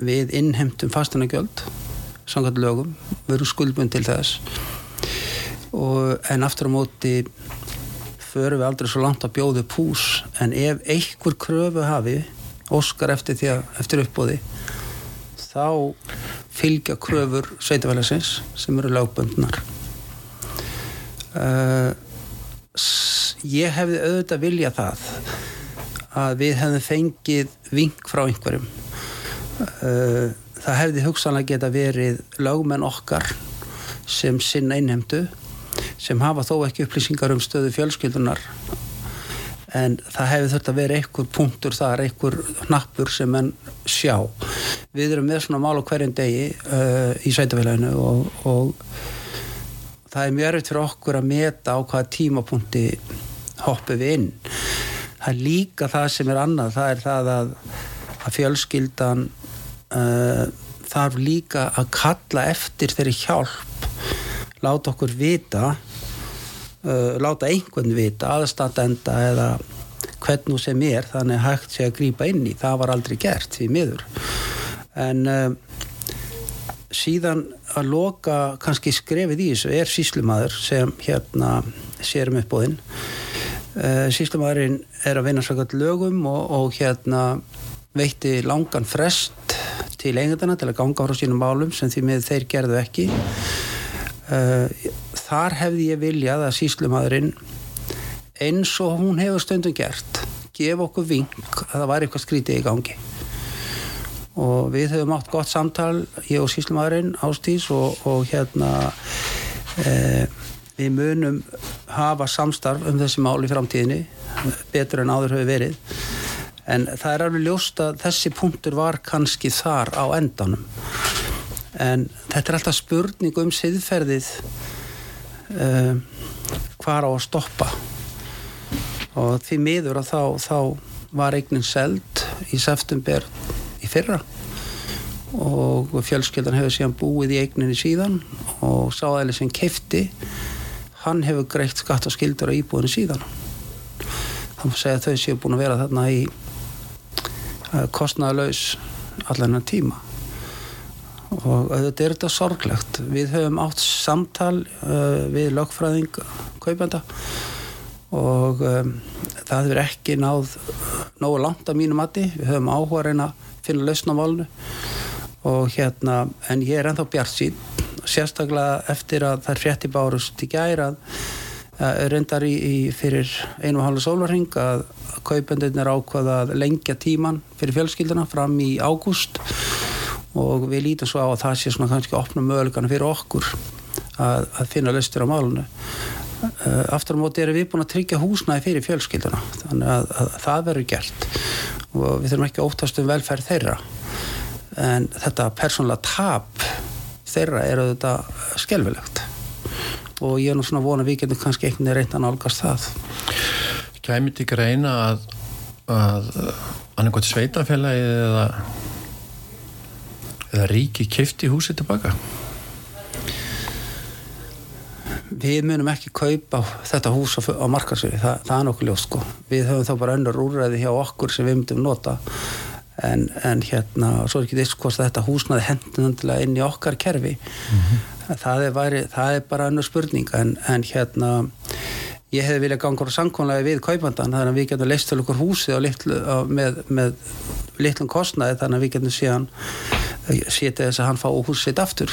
S3: við innhemtum fastanagjöld samkvæmt lögum, við erum skuldbund til þess. Og, en aftur á móti förum við aldrei svo langt að bjóðu pús en ef einhver kröfu hafi óskar eftir að eftir uppbóði þá fylgja kröfur sveitafælasins sem eru lögbundnar. Uh, ég hefði auðvitað vilja það að við hefðum fengið vink frá einhverjum. Uh, það hefði hugsanlega geta verið lögmenn okkar sem sinna innhemdu sem hafa þó ekki upplýsingar um stöðu fjölskyldunar en það hefði þurft að vera einhver punktur þar, einhver hnappur sem enn sjá. Við erum með svona mál á hverjum degi uh, í sveitafélaginu og, og það er mjög erfitt fyrir okkur að meta á hvaða tímapunkti hoppum við inn það er líka það sem er annað það er það að, að fjölskyldan uh, þarf líka að kalla eftir þeirri hjálp. Láta okkur vita uh, láta einhvern vita aðstatenda eða hvern nú sem er þannig hægt sé að grýpa inn í. Það var aldrei gert því miður. En uh, síðan að loka kannski skrefið í þessu er síslumadur sem hérna sérum uppbóðinn uh, síslumadurinn er að vinna svakalt lögum og, og hérna veitti langan frest til eigendana til að ganga frá sínum málum sem því með þeir gerðu ekki. Uh, þar hefði ég viljað að síslumadurinn eins og hún hefur stundum gert gefa okkur vink að það var eitthvað skrítið í gangi. Og við höfum átt gott samtal ég og síslumadurinn Ástís og, og hérna e, við munum hafa samstarf um þessi mál í framtíðinni betur en áður hefur verið. En það er alveg ljóst að þessi punktur var kannski þar á endanum. En þetta er alltaf spurning um siðferðið uh, hvar á að stoppa. Og því miður að þá, þá var eignin seld í september í fyrra. Og fjölskyldan hefur síðan búið í eigninni síðan og sáðæli sem kefti hann hefur greitt skatt og skildur á íbúinu síðan. Þá má segja að þau séu búin að vera þarna í uh, kostnaðalaus allan að tíma. Og þetta er þetta sorglegt. Við höfum átt samtal uh, við lögfræðing kaupenda og um, það hefur ekki náð nógu langt að mínu mati. Við höfum áhuga að reyna að finna lausna válnu og hérna en ég er ennþá bjart sín sérstaklega eftir að það er frétti bárust í gæra reyndar í, í fyrir einu og halvu sólarring að kaupendunir ákvaða að lengja tíman fyrir fjölskylduna fram í ágúst. Og við lítum svo á að það sé svona kannski opna mögulegana fyrir okkur að, að finna löstur á málunu uh, aftur á móti erum við búin að tryggja húsnæði fyrir fjölskylduna þannig að, að, að það verður gert. Og við þurfum ekki að óttast um velferð þeirra en þetta persónulega tap þeirra er auðvitað skelvilegt og ég er nú svona vona við getum kannski einhvern veginn reynd að nálgast það.
S2: Kæmið til greina að að annarkot sveitafélagi eða eða ríki kifti húsi tilbaka?
S3: Við munum ekki kaupa þetta hús á, á markarsöri, Þa, það er nokkuð ljóst sko. Við höfum þá bara önnur úrræði hjá okkur sem við myndum nota en, en hérna, svo er ekki þess hvort þetta húsnaði hendunandilega inn í okkar kerfi. Mm -hmm. það, er væri, það er bara önnur spurning. En, en hérna ég hefði viljað ganga á samkónlega við kaupandan þannig að við getum leist til okkur húsi litlu, á, með, með litlum kostnaði þannig að við getum síðan setja þess að hann fá hús sitt aftur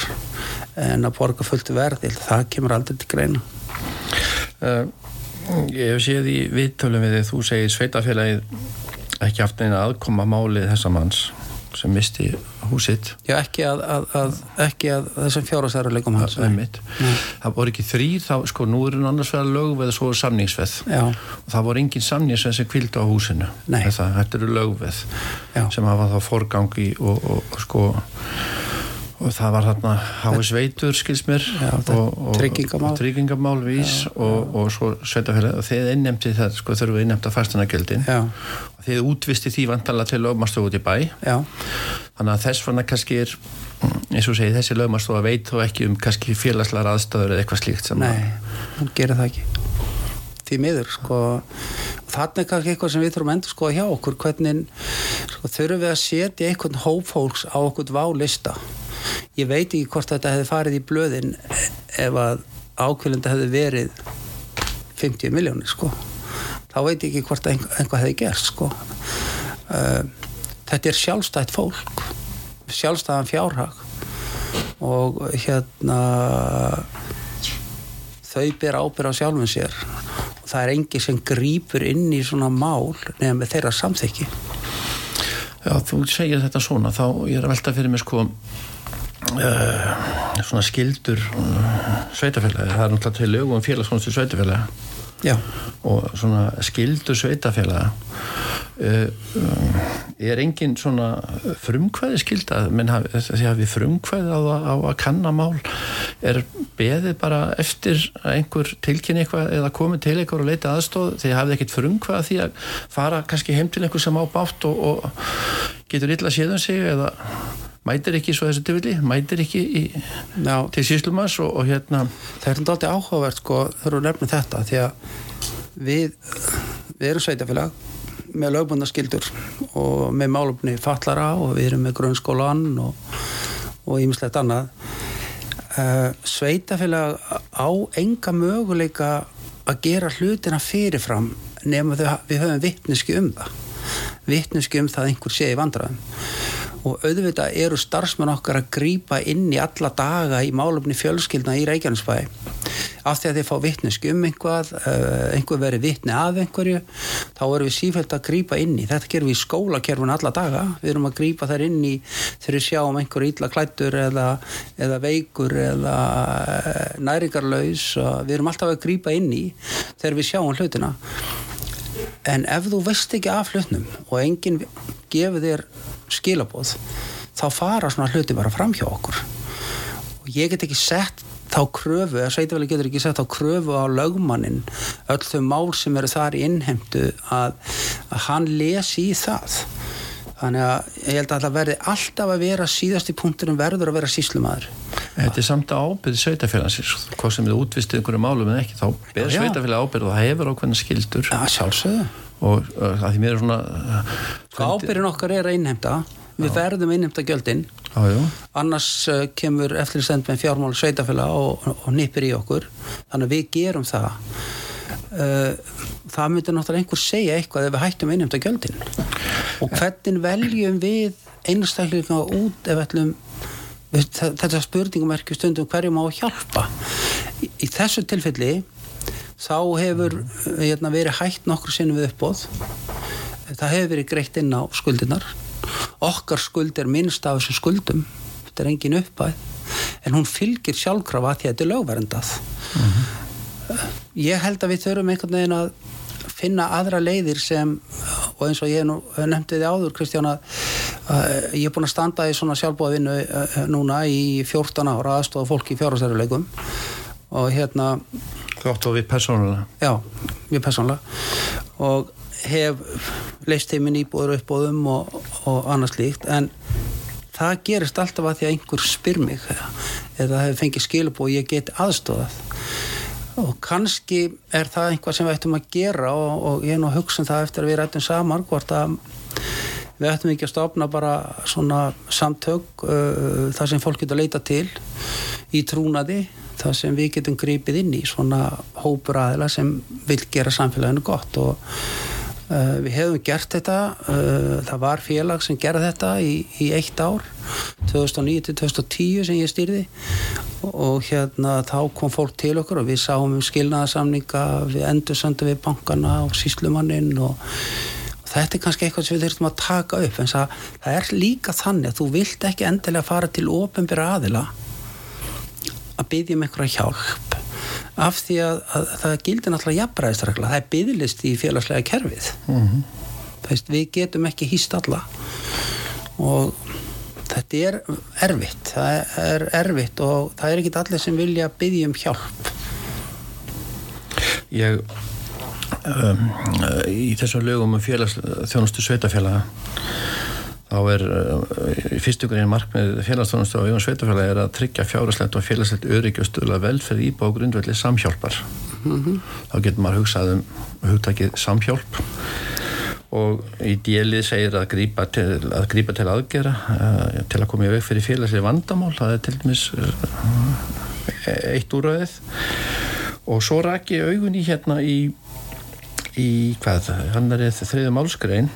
S3: en að borga fullt verði það kemur aldrei til greina.
S2: Uh, Ég hef séð í viðtölum við því þú segir sveitafélagið ekki haft neina aðkoma málið þessa manns sem misti húsitt
S3: Já, ekki að, að, að, ekki að þessum fjárhastæruleikum hans
S2: Það voru ekki þrýr, þá, sko, nú er hann annars vegar lögveð og svo samningsveð.
S3: Já.
S2: og það voru engin samningsveð sem kvildi á húsinu. Þetta, þetta eru lögveð
S3: Já.
S2: sem hafa þá forgangi og, og, og sko og það var þarna Háis Veitur skils mér
S3: Já,
S2: og, og
S3: tryggingamál,
S2: vís og, og svo sveitafélag og þeir innnemti það, sko þurfum við innnemta fastanagjöldin og þeir útvisti því vantala til lögmastofu út í bæ.
S3: Já.
S2: þannig að þess vana kannski er eins og segi þessi lögmastofa veit þó ekki um kannski félagslar aðstöður eða eitthvað slíkt
S3: Nei, hún gerir það ekki. Því miður sko þannig er kannski eitthvað sem við þurfum að endur sko hjá okkur. Hvernig sko, þurfum við að setja einhvern hópfólks á okkur válista ég veit ekki hvort þetta hefði farið í blöðin ef að ákveðlunda hefði verið 50 miljónir sko. Þá veit ég ekki hvort einhvað, hefði gerst sko. Uh, þetta er sjálfstætt fólk sjálfstæðan fjárhag og hérna þau ber ábyrð á sjálfum sér. Og það er engi sem grýpur inn í svona mál nefnum með þeirra samþykki
S2: Já, þú segir þetta svona þá ég er að velta fyrir mig sko uh, svona skildur uh, sveitafélagi, það er náttúrulega til lögum félagskonstu sveitafélagi
S3: Já.
S2: og svona skildur sveitafélagi uh, er engin svona frumkvæði skilda menn því að við frumkvæði á, á að kanna mál? Er beðið bara eftir að einhver tilkynni eitthvað eða komið til eitthvað og leita aðstóð því hafið ekkit frumkvæði því að fara kannski heim til einhver sem á bátt og, og getur illa séðum sig eða mætir ekki svo þessu tilvili, mætir ekki í, til síslumas og, og hérna.
S3: Það er alltaf áhugavert sko þurfum að nefna þetta því að við, við erum sveitafélag með lögbundaskildur og með málumni fallara og við erum með grunnskólan og ímislegt annað. Uh, sveitafélag á enga möguleika að gera hlutina fyrirfram nema við höfum vittneski um það. Vittneski um það að einhver sé í vandraðum og auðvitað eru starfsmenn okkar að grýpa inn í alla daga í málumni fjölskyldna í Reykjanesbæ. Af því að þeir fá vittneski um einhvað einhver verið vittni af einhverju þá erum við sífælt að grýpa inn í. Þetta gerum við í skólakerfun alla daga. Við erum að grýpa þær inn í þegar við sjáum einhverju ítla klættur eða, eða veikur eða næringarlaus. Við erum alltaf að grýpa inn í þegar við sjáum hlutina. En ef þú veist ekki af hlutnum og enginn gefur þér skilabóð þá fara svona hluti bara fram hjá okkur. Og ég get ekki sett þá kröfu, eða sveitaveli getur ekki sett þá kröfu á lögmannin öll þau mál sem eru þar í innheimtu að, að hann lesi í það. Þannig að ég held að það verði alltaf að vera síðast í punktunum verður að vera síslumadur
S2: Þetta er samt ábyrð sveitafélagsins hvað sem þið útvistið einhverju málum en ekki þá ber sveitafélag ábyrð og það hefur ákveðna skildur
S3: Já, sjálfsögðu
S2: og uh, að því mér er svona uh,
S3: Sko ábyrðin okkar er að innheimta. Við verðum að innheimta gjöldin.
S2: Já, já.
S3: annars uh, kemur eftir stend með fjármál sveitafélag og, og, nýpir í okkur. Þannig að við gerum það. Uh, það myndir náttúrulega einhver segja eitthvað ef við hættum að innheimta gjöldin. Og hvernig veljum við einstaklega út ef ætlum þetta spurningum er ekki stundum hverju má hjálpa. Í, í þessu tilfelli þá hefur hérna, verið hægt nokkur sinnum við uppbóð það hefur verið greitt inn á skuldinar okkar skuld er minnst af þessum skuldum. Þetta er engin uppæð en hún fylgir sjálfkrafa því að þetta er lögverendað ég held að við þurfum einhvern veginn að finna aðra leiðir sem og eins og ég nú, nefndi þið áður Kristján að uh, ég er búin að standa í svona sjálfbóðvinnu uh, núna í 14 ára aðstofa fólki í fjárhásæruleikum og hérna
S2: Þú áttu við persónulega?
S3: Já, mjög persónulega. Og hef leist heiminn íbúður uppbóðum og, og annars líkt en það gerist alltaf að því að einhver spyr mig eða hefur fengið skilub og ég get aðstofað og kannski er það einhvað sem við ættum að gera og, og ég er nú að hugsa um það eftir að við rættum saman hvort að við ættum ekki að stopna bara svona samtök uh, þar sem fólk getur að leita til í trúnaði þar sem við getum gripið inn í svona hópur aðila sem vil gera samfélaginu gott. Og Uh, við hefum gert þetta uh, það var félag sem gerði þetta í, í eitt ár 2009 til 2010 sem ég stýrði. Og, hérna þá kom fólk til okkur og við sáum um skilnaðarsamninga við endur söndum við bankana og síslumannin og, og þetta er kannski eitthvað sem við þurfum að taka upp en það, er líka þannig að þú vilt ekki endilega fara til ofenbyrra aðila að byggja um einhverja hjálp af því að, að það gildir náttúrulega jafnbræðisregla, það er byggðlist í félagslega kerfið. Mm -hmm. Veist, við getum ekki hýst alla. Og þetta er erfitt. Það er erfitt og það er ekki allir sem vilja byggja um hjálp.
S2: Ég um, í þessum lögum um félagsþjónustu sveitafélaga þá er uh, í fyrstugurinn markmið félagsþjónustu á eigum sveitafélagi er að tryggja fjárherslegt og félagslegt stöðla velferð íbá grundvelli samhjálpar mm -hmm. þá getur maður hugsað um hugtakið samhjálp og í djelið segir að grípa til, að grípa til aðgera uh, til að koma í veg fyrir félagslega vandamál það er til dæmis uh, eitt úröðið og svo ég augun í hérna í í hvað, hann er þriðu málskrein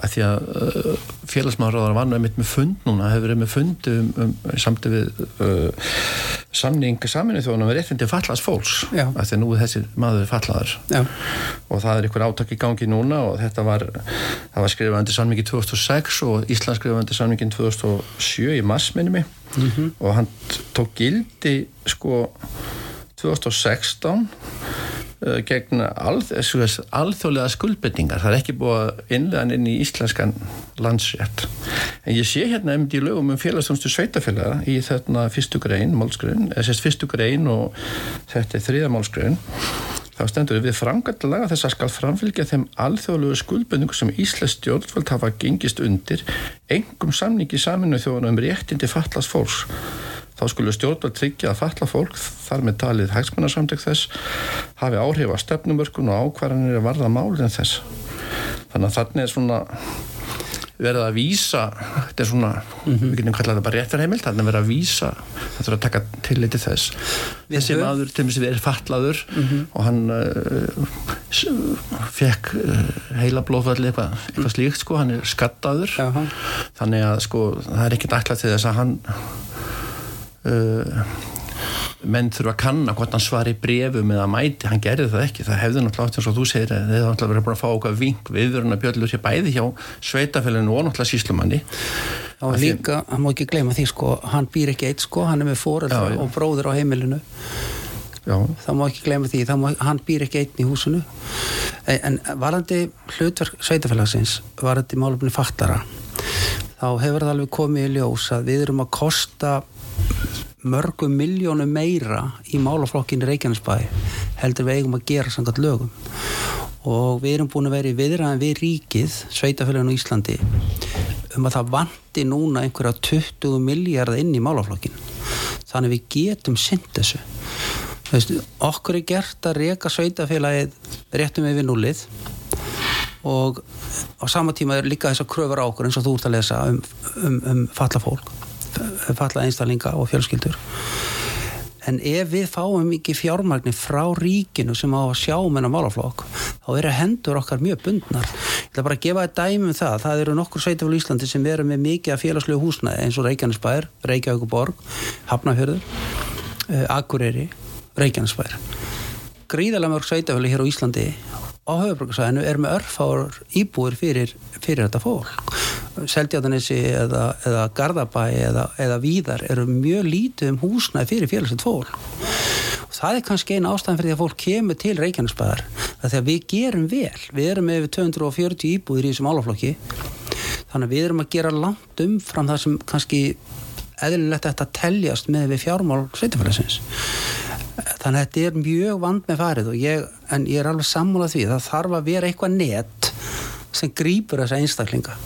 S2: að því að uh, félagsmáðurraðar var nefnitt með fund núna, hefur verið með fund um, um, samt við uh, samning saminu þjóðan um réttindi fallast fólks, Já. að því að nú er þessi maður fallaður Já. og það er ykkur átak í gangi núna og þetta var það var skrifað undir samningi 2006 og Ísland skrifað undir samningin 2007 í massminni mig mm -hmm. og hann tók gildi sko 2016 uh, gegn alð, alþjóðlega skuldbetningar það er ekki búið að innlegan inn í íslenskan landsrétt. En ég sé hérna um því lögum um félagstónstu sveitafélaga í þarna fyrstu grein málskrein, eða sérst fyrstu grein og þetta er þriða málskrein þá stendur við frangallega þess að skal framfylgja þeim alþjóðlegu skuldbendingu sem Íslands stjórnvöld hafa gengist undir engum samningi saminu þjóðan um réttindi fallast fólks. Þá skulle stjórnvöld tryggja að falla fólk þar með talið hægsmunarsamtök þess hafi áhrif að stefnumörkun og ákvarðanir að varða málinn þess. Þannig að þannig er svona verið að vísa þetta er svona, mm -hmm. við getum kallað það bara réttarheimild þannig að verið að vísa það þurfa að taka tilliti þess þessi maður til og með sem er fallaður mm -hmm. og hann uh, fekk uh, heila blóðfalli eitthvað, eitthvað slíkt sko, hann er skattaður uh -huh. þannig að sko það er ekkert ætlað til þess að hann uh, menn þurfa að kanna hvort hann svar í brefum eða mæti, hann gerði það ekki. Það hefði náttúrulega átt eins og þú segir að þið þá verið bara að fá okkar ving viðvöruna bjöllur sér bæði hjá sveitafélaginu og náttúrulega síslumanni
S3: og líka, hann má ekki gleyma því sko hann býr ekki eitt sko, hann er með fóröldar og bróður á heimilinu. Já. það má ekki gleyma því, má, hann býr ekki einn í húsinu. En varandi hlutverk sveitafélagsins varandi málumni fattara þá hefur það alveg komið í ljós að við erum að kosta mörgum miljónu meira í málaflokkinu Reykjanesbæ heldur við eigum að gera sangat lögum. Og við erum búin að vera í viðræðan við ríkið, sveitafélaginu Íslandi um að það vanti núna einhverja 20 miljardar inn í málaflokkin þannig við getum synd þessu. Veist, okkur er gert að reyka sveitafélagið réttum yfir nullið og á sama tíma er líka þess að kröfur á okkur eins og þú ert að lesa um, um, um falla fólk falla einstaklinga og fjölskyldur. En ef við fáum ekki fjármagnir frá ríkinu sem á að sjá um hennar málaflokk þá eru hendur okkar mjög bundnar. Ég ætla bara að gefa þetta dæmi um það. Það eru nokkur sveitafél í Íslandi sem veru með mikið af félagslegu húsnaði eins og Reykjanesbær Reykjavíkuborg, Hafnafjörður uh, Akureyri, Reykjanesbær. Gríðarlega mörg sveitafjölu hér á Íslandi á höfuborgarsæðinu er með örfár íbúir fyrir, fyrir þetta fólk. Seldjátanissi eða, eða Garðabæ eða, eða Víðar eru mjög lítið um húsnæði fyrir félagsett fólk. Og það er kannski eina ástæðan fyrir því að fólk kemur til Reykjanesbæðar það er að við gerum vel. Við erum með 240 íbúir í þessum álaflokki þannig að við erum að gera langt umfram það sem kannski eðlilegt þetta teljast með við fjármál sveitafélagsins þannig að þetta er mjög vand með farið ég, en ég er alveg sammúlað því. Það þarf að vera eitthvað net sem grýpur þessa einstaklinga.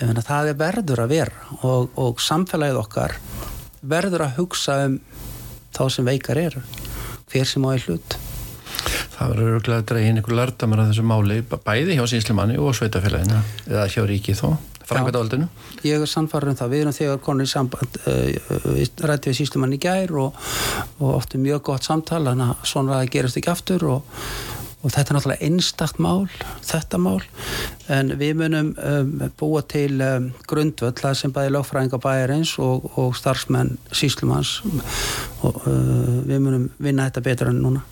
S3: En það er verður að vera og, og samfélagið okkar verður að hugsa um þá sem veikar eru hver sem á í hlut.
S2: Það verður örgulega að dreyja inn einhver lardamar af þessu máli bæði hjá sínslimanni og sveitafélagina eða hjá ríki þó framkvæmdaaldinu?
S3: Ég er sannfarður um það. Við erum þegar konur í samband uh, rætti við síslumann í gær og, og ofta mjög gott samtal að svona það gerist ekki aftur og, og þetta er náttúrulega einstakt mál þetta mál en við munum um, búa til um, grundvöld það sem bæði lögfræðinga bæjarins og, og starfsmenn síslumanns og uh, við munum vinna þetta betur enn núna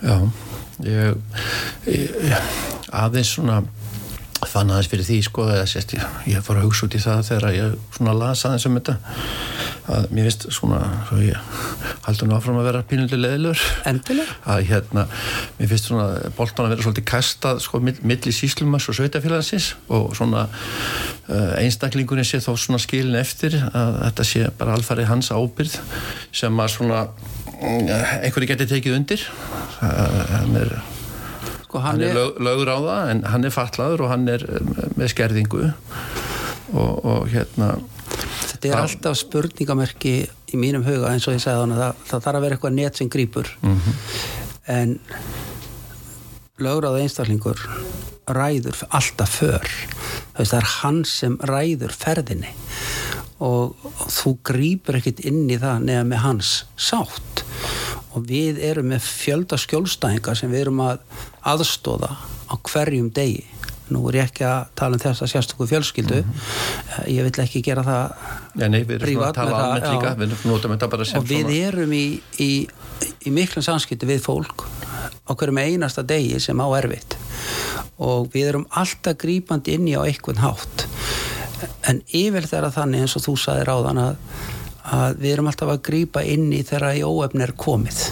S2: Já ég, ég aðeins svona fann aðeins fyrir því sko sést, ég, ég fór að hugsa út í það þegar ég svona las aðeins um þetta að mér finnst svona svo ég haldur nú áfram að vera pínulegi leðilur að hérna mér finnst svona boltan að vera svolítið kastað sko milli síslumas og sveitafélagsins og svona uh, einstaklingunni sé þó svona skilin eftir að þetta sé bara alfarið hans ábyrð sem að svona uh, einhverju geti tekið undir. Það er Sko, hann, hann er, er lögur á það en hann er fatlaður og hann er eh, með skerðingu. Og, og hérna
S3: Þetta er það, alltaf spurningamerki í mínum huga eins og ég segði hann að það, það þarf að vera eitthvað net sem grýpur mm -hmm. en lögur á það einstaklingur ræður alltaf för. Það er hann sem ræður ferðinni. Og, og þú grýpur ekkit inn í það nefn með hans sátt og við erum með fjölda skjólstæðingar sem við erum að aðstóða á hverjum degi. Nú er ég ekki að tala um þess að sérstöku fjölskyldu. Mm -hmm. ég vil ekki gera það
S2: ja, nei, við erum að tala þetta líka. við
S3: og við svona. erum í, í, í miklum samskipti við fólk á hverjum einasta degi sem á erfitt. Og við erum alltaf grípandi inn í á einhvern hátt. En yfir þeirra þannig eins og þú saðir á þann að að við erum alltaf að grýpa inn í þegar í óefn er komið.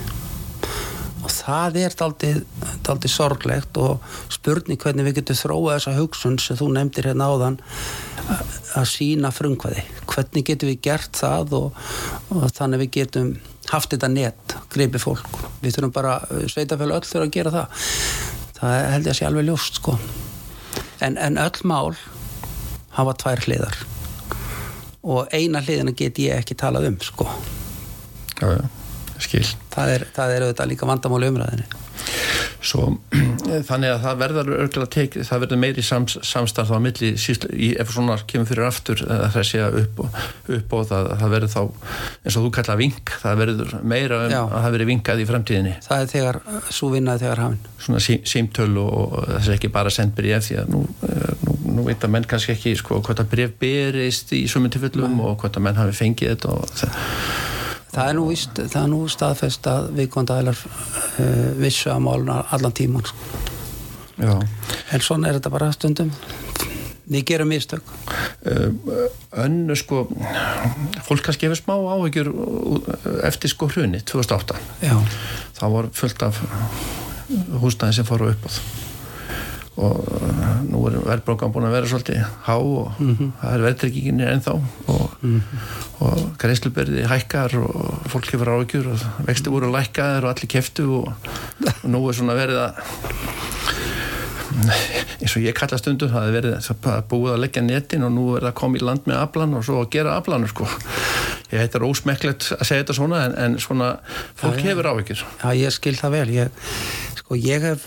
S3: Og það er aldrei sorglegt og spurning hvernig við getum þróað þessa hugsun sem þú nefndir hérna áðan að sína frungvaði hvernig getum við gert það og, og þannig við getum haft þetta net, greipi fólk. Við þurfum bara, sveitafélag öll þurfa að gera það. Það held ég að sé alveg ljóst sko. En, en öll mál hafa tvær hliðar og eina hliðina get ég ekki talað um sko.
S2: Já, já, skil.
S3: Það er, það er auðvitað líka vandamáli umræðinni
S2: Svo, þannig að það verður örgulega tekið, það verður meiri sams, samstarf á milli, í, ef svona kemur fyrir aftur að það sé upp og, upp og það, það verður þá eins og þú kalla vink, það verður meira um Já. að það verður vinkað í framtíðinni.
S3: Það er þegar, svo vinnaði þegar hafinn
S2: Svona sí, símtölu og þess að ekki bara send bref því að nú, eh, nú, veit að menn kannski ekki sko hvort að bref berist í sumum tilfellum og hvort að menn hafi fengið þetta og það
S3: Það er nú, víst, það er nú staðfest að viðkvöndaðilar uh, vissu að máluna allan tíman sko. en svona er þetta bara stundum. Við gerum mistök.
S2: Uh, Önnu sko fólk kannski hefur smá áhyggjur eftir sko hrunni 2008 Já. þá var fullt af húsnæði sem fóru upp á það og uh, nú er verðbrókan búin að vera svolítið há og mm -hmm. það er verðtrykkinginni ennþá og, mm -hmm. og greiðsluberði hækkar og fólk hefur áökjur og vexti voru lækkaðir og allir keftu og, og nú er svona verið að eins og ég kalla stundum það er verið að búið að leggja netin og nú er það að koma í land með aflan og svo að gera aflanur sko ég heitir ósmekklegt að segja þetta svona en, en svona fólk ja, hefur áökjur
S3: Já ég skil það vel ég Sko ég hef,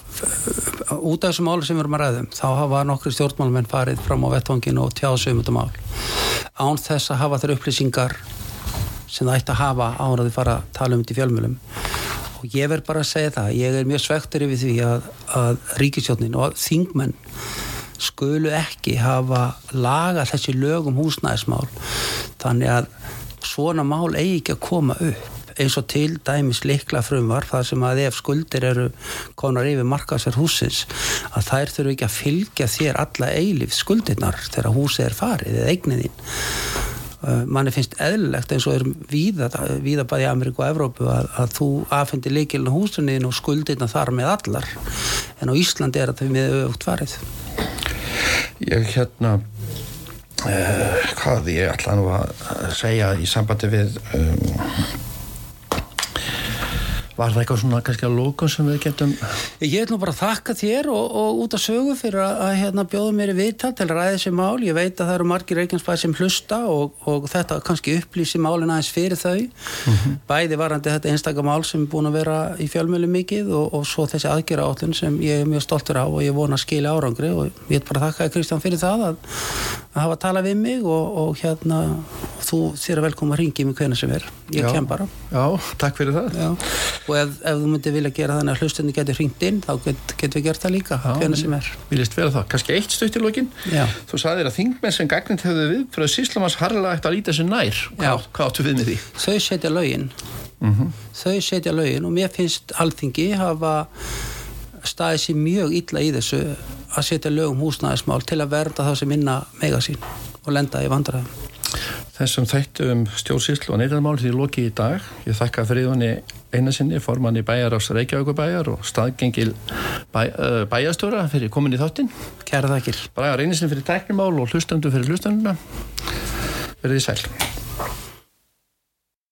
S3: út af þessu máli sem við erum að ræðum, þá hafa nokkru stjórnmálmenn farið fram á vettvanginu og tjáðsum þetta mál. Án þess að hafa þær upplýsingar sem það ætti að hafa án að þið fara að tala um þetta í fjölmjölum. Og ég verð bara að segja það, ég er mjög svektur yfir því að, að ríkisjónin og þingmenn skulu ekki hafa laga þessi lögum húsnæðismál þannig að svona mál eigi ekki að koma upp eins og til dæmis likla frumvar þar sem að ef skuldir eru konar yfir markasverð húsins að þær þurfu ekki að fylgja þér alla eilif skuldirnar þegar húsið er farið eða eignin þín. Uh, manni finnst eðlilegt eins og er víða, víða bæði Ameríku og Evrópu að, að þú afhendir leikilin húsunniðin og skuldirna þar með allar. En á Íslandi er þetta með auðvögt farið.
S2: Ég hérna uh, hvað ég ætla nú að segja í sambandi við um, Var það eitthvað svona kannski að lókun sem við getum
S3: Ég vil nú bara þakka þér og, og út af sögu fyrir að, að hérna, bjóða mér í viðtal til að ræða þessi mál. Ég veit að það eru margir reikjansbæð sem hlusta og, og þetta kannski upplýsi málin aðeins fyrir þau. Mm -hmm. Bæði varandi þetta einstakka mál sem er búin að vera í fjölmjölu mikið og, og svo þessi aðgjara átlun sem ég er mjög stoltur á og ég vona að skilja árangri og ég vil bara þakka Kristján fyrir það að, að hafa talað við mig og hérna þú þér er velkom að ringi mig hvernig sem er. Ég
S2: Já.
S3: kem bara.
S2: Já, takk fyrir það
S3: Já. Og ef, ef þú myndir vilja gera þannig að hlustinni getur hringt inn þá get, getum við gert það líka hvernig sem er
S2: Viljast vera það, kannski eitt stutt í lokin. Þú sagðir að þingmenn sem gagnind hefðu við fyrir að Síslamans harlega ætti að líta sér nær
S3: Já.
S2: Hvað, áttu við með því?
S3: þau setja lögin þau setja lögin og mér finnst alþingi hafa staðið sér mjög illa í þessu að setja lögum húsnæðismál til að verða þá sem minna mega sín og lenda í vandræðum
S2: Þessum þættu um stjórnsýslu og neyðarmál því lokið í dag. Ég þakka friðunni eina sinni, formanni bæjar ás Reykjavíkubæjar og staðgengil bæ, uh, bæjastjóra fyrir komin í þáttinn.
S3: Kæra þakkir
S2: Bara einu sinni fyrir tæknimál og hlustandu fyrir hlustanduna. Verðið sæl.